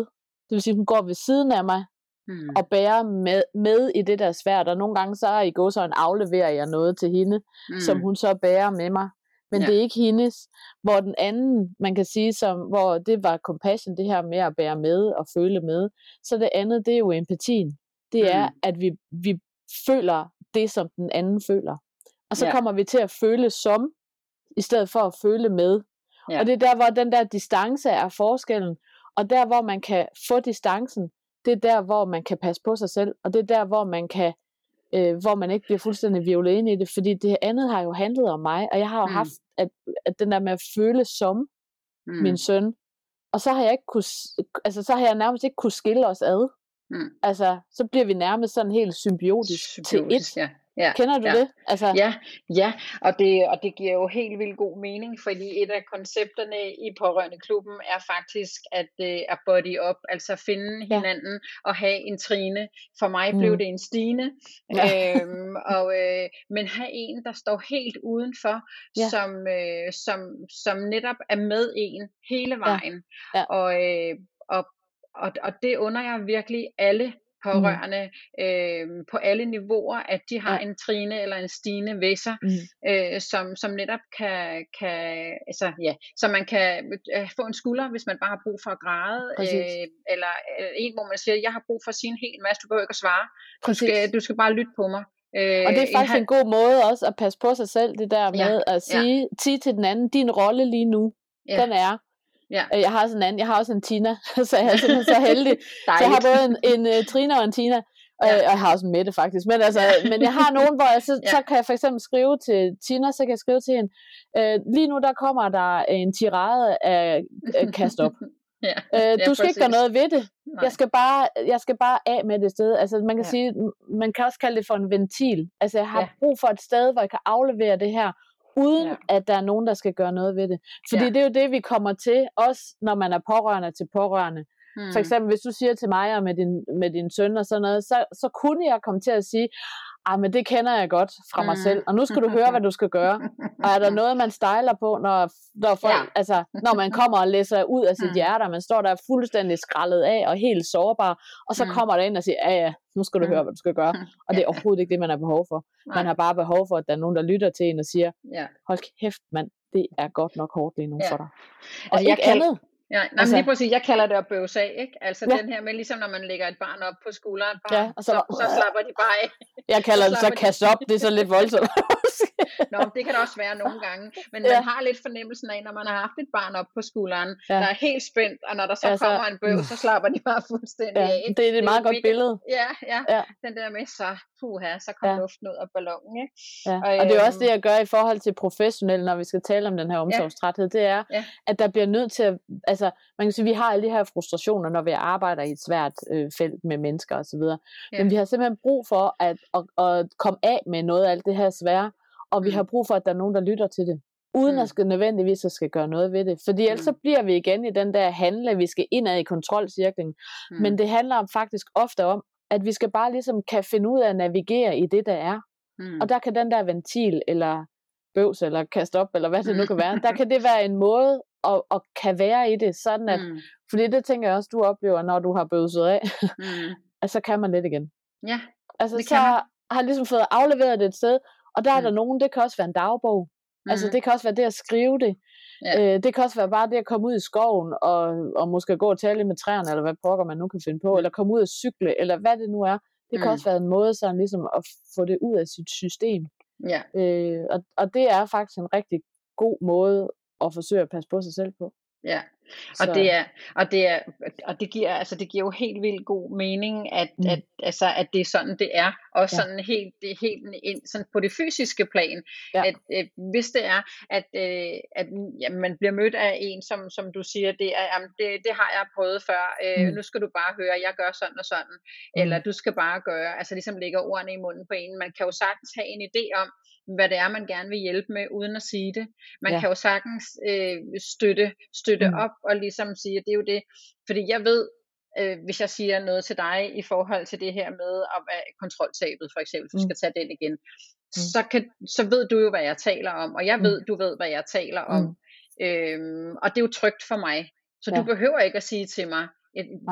Det vil sige, hun går ved siden af mig, Mm. og bærer med, med i det, der er svært. Og nogle gange så er i går så en afleverer jeg noget til hende, mm. som hun så bærer med mig. Men Ja. det er ikke hendes. Hvor den anden, man kan sige, som, hvor det var compassion, det her med at bære med og føle med. Så det andet, det er jo empatien. Det er, Mm. at vi, vi føler det, som den anden føler. Og så Ja. kommer vi til at føle som, i stedet for at føle med. Ja. Og det er der, hvor den der distance er forskellen. Og der, hvor man kan få distancen, det er der, hvor man kan passe på sig selv. Og det er der, hvor man kan øh, hvor man ikke bliver fuldstændig violet ind i det, fordi det andet har jo handlet om mig, og jeg har jo Mm. haft at, at den der med at føle som mm. min søn, og så har jeg ikke kunne, altså så har jeg nærmest ikke kunne skille os ad. Mm. Altså, så bliver vi nærmest sådan helt symbiotisk, Symbiotisk, til et. Ja. Ja. Kender du ja. det? Altså, Ja, ja, og det, og det giver jo helt vildt god mening, fordi et af koncepterne i pårørende klubben er faktisk at, øh, at body up, altså finde Ja. hinanden og have en trine. For mig blev Mm. det en Stine, Ja. øhm, og, øh, men have en, der står helt udenfor, Ja. som, øh, som, som netop er med en hele vejen. Ja. Og, øh, og, og, og det under jeg virkelig alle pårørende mm. øh, på alle niveauer, at de har Ja. en Trine eller en Stine ved sig, mm, øh, som, som netop kan, kan altså, ja, så man kan øh, få en skulder, hvis man bare har brug for at græde, Præcis. øh, eller øh, en, hvor man siger, jeg har brug for at sige en hel masse, du behøver ikke at svare, du skal, du skal bare lytte på mig. Øh, Og det er en faktisk halv- en god måde også at passe på sig selv, det der Ja, med at ja. sige, sige til den anden, din rolle lige nu, Ja. den er. Ja. Øh, Jeg har sådan en anden, jeg har også en Tina, [laughs] så jeg er simpelthen så heldig. [laughs] Så jeg har både en, en uh, Trina og en Tina, og, Ja. og jeg har også en Mette faktisk. Men, altså, men jeg har nogen, hvor jeg så, Ja. så kan jeg for eksempel skrive til Tina, så kan jeg skrive til hende, øh, lige nu der kommer der en tirade af øh, kast op. [laughs] ja. Øh, Ja, du skal ikke gøre noget ved det. Nej. Jeg skal, bare, jeg skal bare af med det sted. Altså, man kan Ja. ja. sige, man kan også kalde det for en ventil. Altså, jeg har Ja. ja. brug for et sted, hvor jeg kan aflevere det her, uden Ja. at der er nogen, der skal gøre noget ved det. Fordi Ja. ja. det er jo det, vi kommer til, også når man er pårørende til pårørende. Mm. For eksempel, hvis du siger til mig og med din, med din søn og sådan noget, så, så kunne jeg komme til at sige, ah, men det kender jeg godt fra mig Mm. selv, og nu skal du høre, hvad du skal gøre. Og er der [laughs] noget, man stejler på, når, når, folk, Ja. altså, når man kommer og læser ud af sit Mm. hjerte, og man står der fuldstændig skrællet af og helt sårbar, og så Mm. kommer der ind og siger, ja ja, nu skal du Mm. høre, hvad du skal gøre. Og det er overhovedet ikke det, man har behov for. Man Nej. har bare behov for, at der er nogen, der lytter til en og siger, Ja. hold kæft mand, det er godt nok hårdt lige nu Ja. for dig. Og Altså, jeg ikke kan- andet. Ja, nej, altså, Altså- lige præcis, jeg kalder det at bøvse af, ikke? Altså Ja. den her med, ligesom når man lægger et barn op på skulderen, Ja, bare, og så, så så, slapper de bare af. [laughs] Jeg kalder det så de- kaste op, det er så lidt voldsomt. [laughs] Nå, men det kan det også være nogle gange, men Ja. man har lidt fornemmelsen af, når man har haft et barn op på skulderen, Ja. der er helt spændt, og når der så Ja, så- kommer en bøv, så slapper de bare fuldstændig ja, af. det er et meget godt mega- billede. Ja, ja, Ja. den der med, så puha, så kom Ja. luften ud af ballonen, ikke? Ja. Og, Og det er også det, øhm, jeg gør i forhold til professionelle, når vi skal tale om den her omsorgstræthed, det er, Ja. at der bliver nødt til at, altså, man kan sige, vi har alle de her frustrationer, når vi arbejder i et svært øh, felt med mennesker osv., Ja. men vi har simpelthen brug for at, at, at komme af med noget af alt det her svære, og vi Mm. har brug for, at der er nogen, der lytter til det, uden Mm. at skal nødvendigvis at skal gøre noget ved det, fordi ellers så Mm. bliver vi igen i den der handle, vi skal indad i kontrolcirklen, Mm. men det handler om, faktisk ofte om, at vi skal bare ligesom kan finde ud af at navigere i det, der er. mm. Og der kan den der ventil, eller bøvs, eller kaste op, eller hvad det nu kan være, der kan [laughs] det være en måde at, at kan være i det, sådan at, mm. fordi det tænker jeg også, du oplever, når du har bøvset af, Mm. [laughs] at så kan man lidt igen. Ja, Altså, Det så kan man. har jeg ligesom fået afleveret det et sted, og der er Mm. der nogen, det kan også være en dagbog, mm. altså det kan også være det at skrive det, Ja. øh, det kan også være bare det at komme ud i skoven, og, og måske gå og tale med træerne, eller hvad pokker man nu kan finde på, Mm. eller komme ud og cykle, eller hvad det nu er, det kan Mm. også være en måde sådan ligesom at få det ud af sit system. ja. Øh, og, og det er faktisk en rigtig god måde at forsøge at passe på sig selv på. Ja, og det er og det er og det giver altså det giver jo helt vildt god mening at mm. at altså at det er sådan det er og ja. sådan helt det helt ind sådan på det fysiske plan ja. at øh, hvis det er at øh, at ja, man bliver mødt af en som som du siger det er jamen, det, det har jeg prøvet før øh, mm. nu skal du bare høre jeg gør sådan og sådan mm. eller du skal bare gøre altså ligesom lægger ordene i munden på en man kan jo sagtens have en idé om hvad det er, man gerne vil hjælpe med, uden at sige det. Man ja. kan jo sagtens øh, støtte, støtte mm. op og ligesom sige, at det er jo det. Fordi jeg ved, øh, hvis jeg siger noget til dig i forhold til det her med at være kontroltabet, for eksempel, du mm. skal tage den igen, mm. så, kan, så ved du jo, hvad jeg taler om, og jeg ved, mm. du ved, hvad jeg taler om. Mm. Øhm, og det er jo trygt for mig. Så ja. du behøver ikke at sige til mig,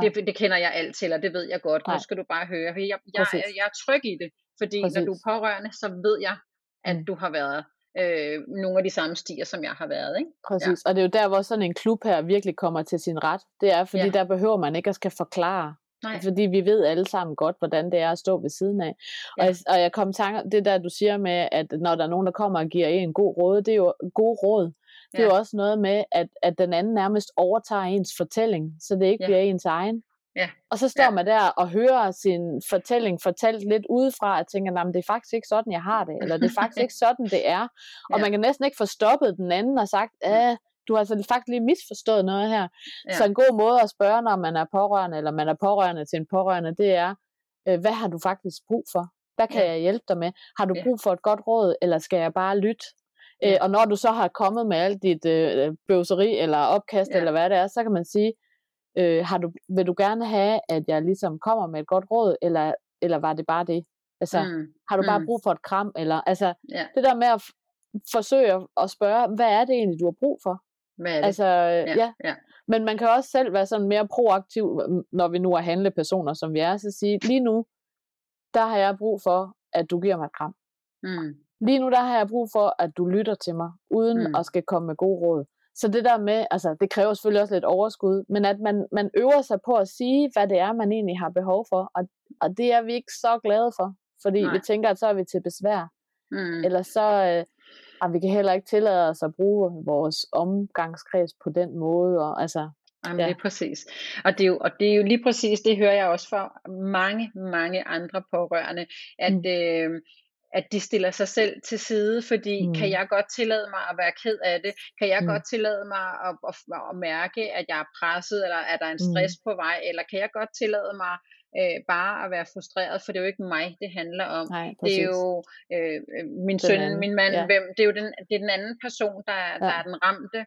det, det kender jeg alt til, og det ved jeg godt. Nej. Nu skal du bare høre. Jeg, jeg, jeg, jeg er tryg i det, fordi Præcis. når du er pårørende, så ved jeg, at mm. du har været øh, nogle af de samme stier, som jeg har været. Ikke? Præcis, ja. og det er jo der, hvor sådan en klub her virkelig kommer til sin ret. Det er, fordi ja. der behøver man ikke at skal forklare. Nej. Fordi vi ved alle sammen godt, hvordan det er at stå ved siden af. Ja. Og, jeg, og jeg kom tanker, det der du siger med, at når der er nogen, der kommer og giver en god råd, det er jo god råd. Det er ja. jo også noget med, at, at den anden nærmest overtager ens fortælling, så det ikke ja. bliver ens egen. Ja. Og så står ja. man der og hører sin fortælling fortalt lidt udefra, og tænker, at det er faktisk ikke sådan, jeg har det, eller det er faktisk [laughs] ikke sådan, det er. Og ja. man kan næsten ikke få stoppet den anden og sagt, at du har altså faktisk lige misforstået noget her. Ja. Så en god måde at spørge, når man er pårørende, eller man er pårørende til en pårørende, det er, øh, hvad har du faktisk brug for? Hvad kan ja. jeg hjælpe dig med? Har du brug for et godt råd, eller skal jeg bare lytte? Ja. Øh, og når du så har kommet med alt dit øh, bøvseri, eller opkast, ja. eller hvad det er, så kan man sige, øh, har du, vil du gerne have, at jeg ligesom kommer med et godt råd, eller, eller var det bare det? Altså, mm. har du bare mm. brug for et kram? Eller, altså, yeah. det der med at forsøge at spørge, hvad er det egentlig, du har brug for? Hvad er det? Altså, ja. ja. ja. Men man kan også selv være sådan mere proaktiv, når vi nu er handlepersoner, som vi er, så sige, lige nu, der har jeg brug for, at du giver mig et kram. Mm. Lige nu, der har jeg brug for, at du lytter til mig, uden mm. at skal komme med gode råd. Så det der med, altså det kræver selvfølgelig også lidt overskud, men at man, man øver sig på at sige, hvad det er, man egentlig har behov for, og, og det er vi ikke så glade for, fordi Nej. vi tænker, at så er vi til besvær. Mm. Eller så, øh, og vi kan heller ikke tillade os at bruge vores omgangskreds på den måde, og altså, Jamen, ja. det er præcis. Og det, er jo, og det er jo lige præcis, det hører jeg også fra mange, mange andre pårørende, at, mm. øh, at de stiller sig selv til side, fordi mm. kan jeg godt tillade mig at være ked af det? Kan jeg mm. godt tillade mig at, at, at mærke, at jeg er presset, eller er der en stress mm. på vej? Eller kan jeg godt tillade mig øh, bare at være frustreret, for det er jo ikke mig, det handler om. Nej, det er jo øh, min den søn, anden. min mand, ja. hvem, det er jo den, det er den anden person, der, ja. der er den ramte.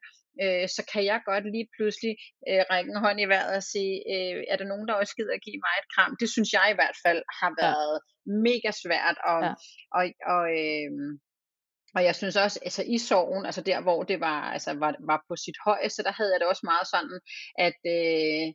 Øh, så kan jeg godt lige pludselig øh, række en hånd i vejret og sige, øh, er der nogen, der også gider at give mig et kram? Det synes jeg i hvert fald har været ja. mega svært. Og, ja. og, og øh, og jeg synes også, altså i sorgen, altså der hvor det var, altså var, var på sit højeste, der havde jeg det også meget sådan, at øh,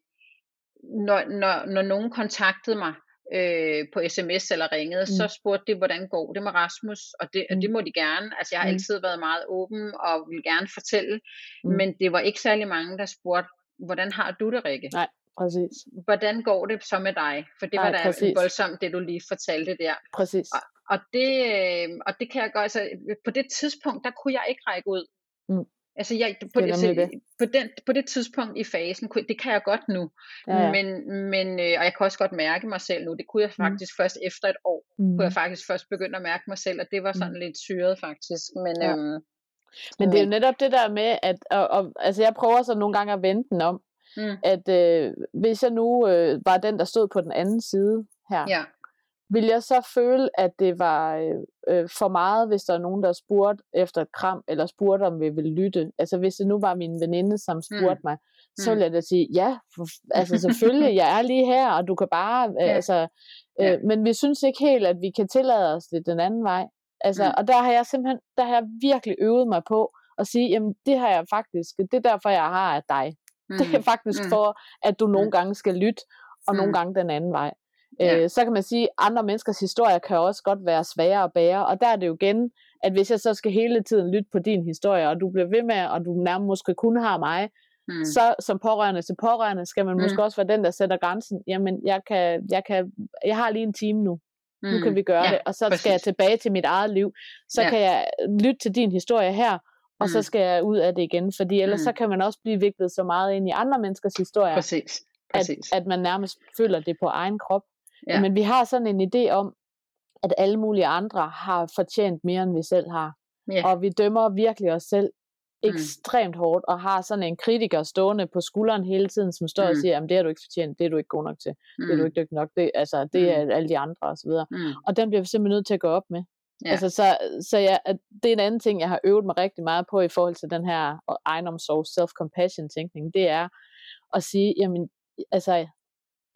når, når, når nogen kontaktede mig øh, på sms eller ringede, mm. så spurgte de, hvordan går det med Rasmus, og det, mm. og det må de gerne. Altså jeg har mm. altid været meget åben og vil gerne fortælle, mm. men det var ikke særlig mange, der spurgte, hvordan har du det, Rikke? Nej. Præcis. Hvordan går det så med dig? For det Nej, var da præcis. voldsomt, det du lige fortalte der. Præcis. Og, og, det, øh, og det kan jeg godt, altså på det tidspunkt, der kunne jeg ikke række ud. Mm. Altså jeg, på, det, altså, det. På, den, på det tidspunkt i fasen, det kan jeg godt nu, ja, ja. men, men øh, og jeg kan også godt mærke mig selv nu, det kunne jeg mm. faktisk mm. først efter et år, mm. kunne jeg faktisk først begynde at mærke mig selv, og det var sådan mm. lidt syret faktisk, men... Ja. Øhm, men det er jo netop det der med, at og, og, altså jeg prøver så nogle gange at vente den om, mm. at øh, hvis jeg nu øh, var den, der stod på den anden side her, ja vil jeg så føle, at det var øh, øh, for meget, hvis der er nogen, der spurgte efter et kram, eller spurgte, om vi ville lytte. Altså hvis det nu var min veninde, som mm. spurgte mm. mig, så ville jeg da sige, ja, for, altså selvfølgelig, [laughs] jeg er lige her, og du kan bare, øh, ja. altså, øh, ja. men vi synes ikke helt, at vi kan tillade os det den anden vej. Altså, mm. og der har jeg simpelthen, der har jeg virkelig øvet mig på at sige, jamen det har jeg faktisk, det er derfor, jeg har af dig. Mm. Det er faktisk mm. for, at du nogle mm. gange skal lytte, og mm. nogle gange den anden vej. Ja. Øh, så kan man sige, at andre menneskers historier kan også godt være svære at bære, og der er det jo igen, at hvis jeg så skal hele tiden lytte på din historie, og du bliver ved med, og du nærmest måske kun har mig, mm. så som pårørende til pårørende, skal man mm. måske også være den, der sætter grænsen. Jamen, jeg, kan, jeg, kan, jeg har lige en time nu. Mm. Nu kan vi gøre ja, det, og så præcis. skal jeg tilbage til mit eget liv. Så ja. kan jeg lytte til din historie her, og så Mm. skal jeg ud af det igen, fordi ellers Mm. så kan man også blive viklet så meget ind i andre menneskers historier, Præcis. at, Præcis. at man nærmest føler det på egen krop. Ja. Men vi har sådan en idé om, at alle mulige andre har fortjent mere, end vi selv har. Ja. Og vi dømmer virkelig os selv Mm. ekstremt hårdt, og har sådan en kritiker stående på skulderen hele tiden, som står og Mm. siger, at det har du ikke fortjent, det er du ikke god nok til, det er du Mm. ikke dygtig nok, det, altså, det Mm. er alle de andre osv. Mm. Og den bliver vi simpelthen nødt til at gå op med. Ja. Altså, så, så ja, at det er en anden ting, jeg har øvet mig rigtig meget på i forhold til den her egenomsorg, self-compassion tænkning, det er at sige, jamen, altså,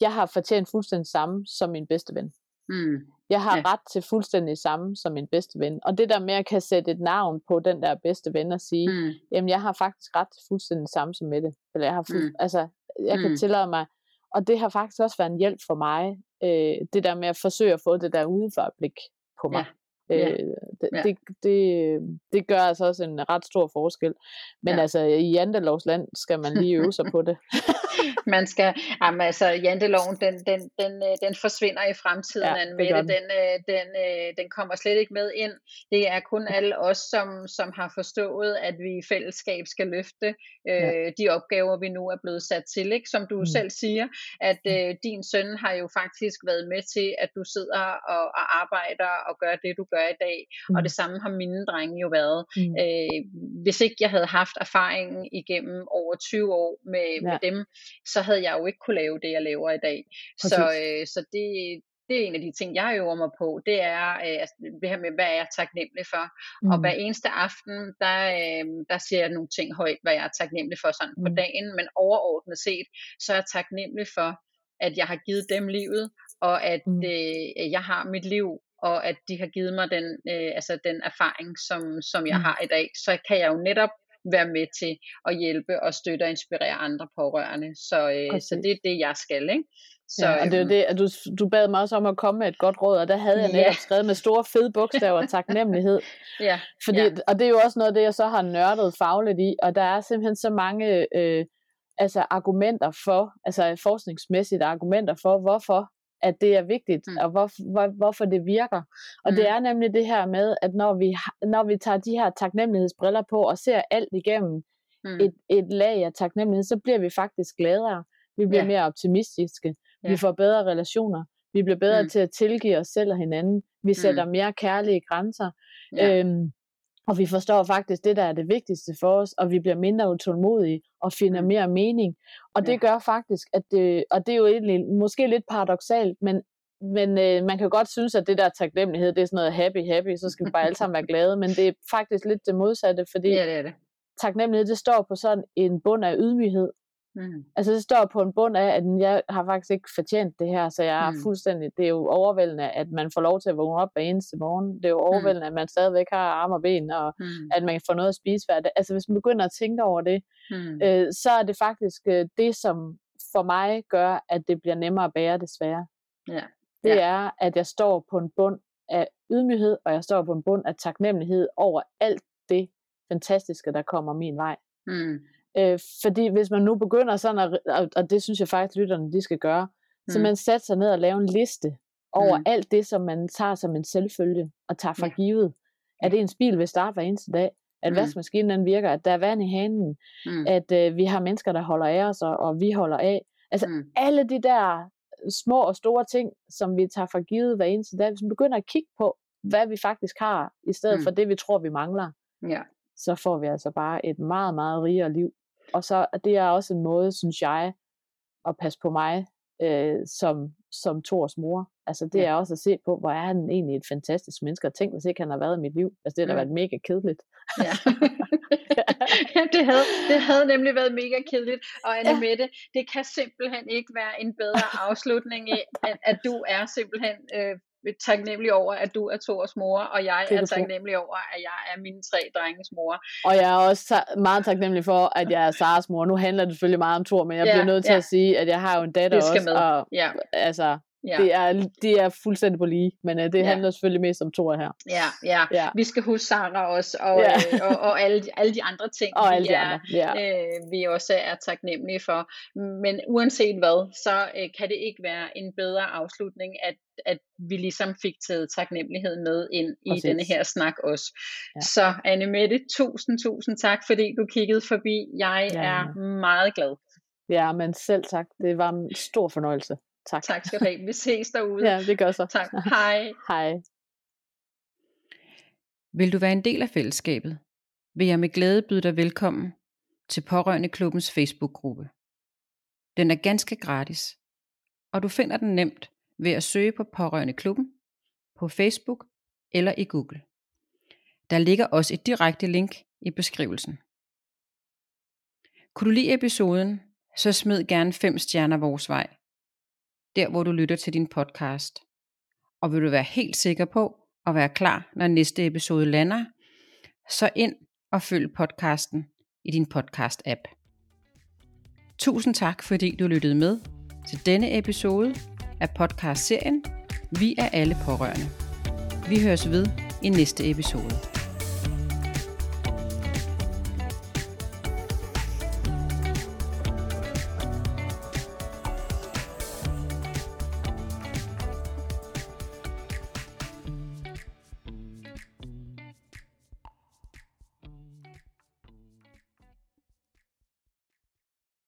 jeg har fortjent fuldstændig samme som min bedste ven. Mm. Jeg har Ja. ret til fuldstændig samme som min bedste ven. Og det der med at kan sætte et navn på den der bedste ven og sige, Mm. jamen jeg har faktisk ret til fuldstændig samme som Mette. Eller jeg har fuld, Mm. altså, jeg kan Mm. tillade mig. Og det har faktisk også været en hjælp for mig, øh, det der med at forsøge at få det der udefra-blik på mig. Ja. Ja. Øh, det, Ja. det, det, det gør altså også en ret stor forskel. Men Ja. altså, i Jantelovs land skal man lige øve sig på det. [laughs] Man skal, jamen altså, janteloven, den, den, den, øh, den forsvinder i fremtiden, Ja, det det. den. Den, øh, den, øh, den kommer slet ikke med ind. Det er kun alle os, som, som har forstået, at vi i fællesskab skal løfte øh, Ja. de opgaver, vi nu er blevet sat til. Ikke? Som du Mm. mm. selv siger, at øh, din søn har jo faktisk været med til, at du sidder og, og arbejder og gør det, du gør i dag. Mm. Og Mm. det samme har mine drenge jo været. Mm. Øh, hvis ikke jeg havde haft erfaringen igennem over 20 år med, ja. med dem, så havde jeg jo ikke kunne lave det, jeg laver i dag. Så, øh, så det, det er en af de ting, jeg øver mig på. Det er øh, altså, det her med, hvad er jeg taknemmelig for. Mm. Og Mm. hver eneste aften, der, øh, der siger jeg nogle ting højt, hvad jeg er taknemmelig for sådan mm. på Mm. dagen. Men overordnet set, så er jeg taknemmelig for, at jeg har givet dem livet, og at Mm. øh, jeg har mit liv, og at de har givet mig den, øh, altså den erfaring, som, som jeg Mm. har i dag. Så kan jeg jo netop være med til at hjælpe og støtte og inspirere andre pårørende. Så, øh, så det er det, jeg skal. Ikke? Så, ja, og det er øhm, det, at du, du bad mig også om at komme med et godt råd, og der havde jeg netop skrevet med store fede bogstaver taknemmelighed. [laughs] ja, Fordi, ja. Og det er jo også noget af det, jeg så har nørdet fagligt i, og der er simpelthen så mange øh, altså argumenter for, altså forskningsmæssigt argumenter for, hvorfor at det er vigtigt, Mm. mm. og hvor, hvor, hvorfor det virker. Og mm. det Mm. er nemlig det her med, at når vi, når vi tager de her taknemmelighedsbriller på og ser alt igennem Mm. et, et lag af taknemmelighed, så bliver vi faktisk gladere. Vi bliver Ja. mere optimistiske. Ja. Vi får bedre relationer. Vi bliver bedre Mm. til at tilgive os selv og hinanden. Vi sætter mere kærlige grænser. Ja. Øhm, og vi forstår faktisk det, der er det vigtigste for os, og vi bliver mindre utålmodige og finder Mm. mere mening. Og det Ja. gør faktisk, at det, og det er jo egentlig måske lidt paradoxalt, men, men øh, man kan godt synes, at det der taknemmelighed, det er sådan noget happy, happy, så skal vi bare alle sammen være glade, men det er faktisk lidt det modsatte, fordi ja, det er det. taknemmelighed, det står på sådan en bund af ydmyghed. Mm. Altså det står på en bund af, at jeg har faktisk ikke fortjent det her, så jeg er Mm. fuldstændig, det er jo overvældende, at man får lov til at vågne op hver eneste morgen. Det er jo overvældende, at man stadigvæk har arme og ben, og Mm. at man får noget at spise hver dag. Altså hvis man begynder at tænke over det, Mm. øh, så er det faktisk øh, det, som for mig gør, at det bliver nemmere at bære desværre. Ja. Det Ja. er, at jeg står på en bund af ydmyghed, og jeg står på en bund af taknemmelighed over alt det fantastiske, der kommer min vej. Mm. Øh, fordi hvis man nu begynder sådan, at, og, og det synes jeg faktisk, lytterne de skal gøre, mm. så man sætter sig ned og laver en liste over Mm. alt det, som man tager som en selvfølge og tager for Ja. givet. At ens bil vil starte hver eneste dag, at Mm. vaskemaskinen den virker, at der er vand i hanen, Mm. at øh, vi har mennesker, der holder af os, og, og vi holder af. Altså Mm. alle de der små og store ting, som vi tager for givet hver eneste dag, hvis man begynder at kigge på, hvad vi faktisk har, i stedet mm. for det, vi tror, vi mangler, Ja. så får vi altså bare et meget, meget rigere liv. Og så det er også en måde, synes jeg, at passe på mig øh, som, som Thors mor. Altså det Ja. er også at se på, hvor er han egentlig et fantastisk menneske, og tænk, hvis ikke han har været i mit liv. Altså det har da været mega kedeligt. Ja. [laughs] ja, det havde, det havde nemlig været mega kedeligt. Og Anne. Mette, det kan simpelthen ikke være en bedre afslutning, i, at, at du er simpelthen øh, taknemmelig over, at du er Thors mor, og jeg er taknemmelig over, at jeg er mine tre drenges mor. Og jeg er også ta- meget taknemmelig for, at jeg er Saras mor. Nu handler det selvfølgelig meget om Thor, men jeg Ja, bliver nødt til ja. at sige, at jeg har jo en datter også. med. Og Ja, altså, Ja. Det er, de er fuldstændig på lige, men uh, det ja. handler selvfølgelig mest om to her. Ja, ja, ja. Vi skal huske Sarah også, og, ja. øh, og, og alle, alle de andre ting, og vi, alle de andre. Ja. øh, vi også er taknemmelige for. Men uanset hvad, så øh, kan det ikke være en bedre afslutning, at, at vi ligesom fik taget taknemmeligheden med ind i Præcis. denne her snak også. Ja. Så Anne Mette, tusind, tusind tak, fordi du kiggede forbi. Jeg ja. er meget glad. Ja, men selv tak. Det var en stor fornøjelse. Tak. Tak skal du have. Vi ses derude. ja, det gør så. Tak. Hej. [laughs] Hej. Vil du være en del af fællesskabet, vil jeg med glæde byde dig velkommen til Pårørende Klubbens Facebook-gruppe. Den er ganske gratis, og du finder den nemt ved at søge på Pårørende Klubben på Facebook eller i Google. Der ligger også et direkte link i beskrivelsen. Kunne du lide episoden, så smid gerne 5 stjerner vores vej, der hvor du lytter til din podcast. Og vil du være helt sikker på at være klar, når næste episode lander, så ind og følg podcasten i din podcast-app. Tusind tak, fordi du lyttede med til denne episode af podcast-serien Vi er alle pårørende. Vi høres ved i næste episode.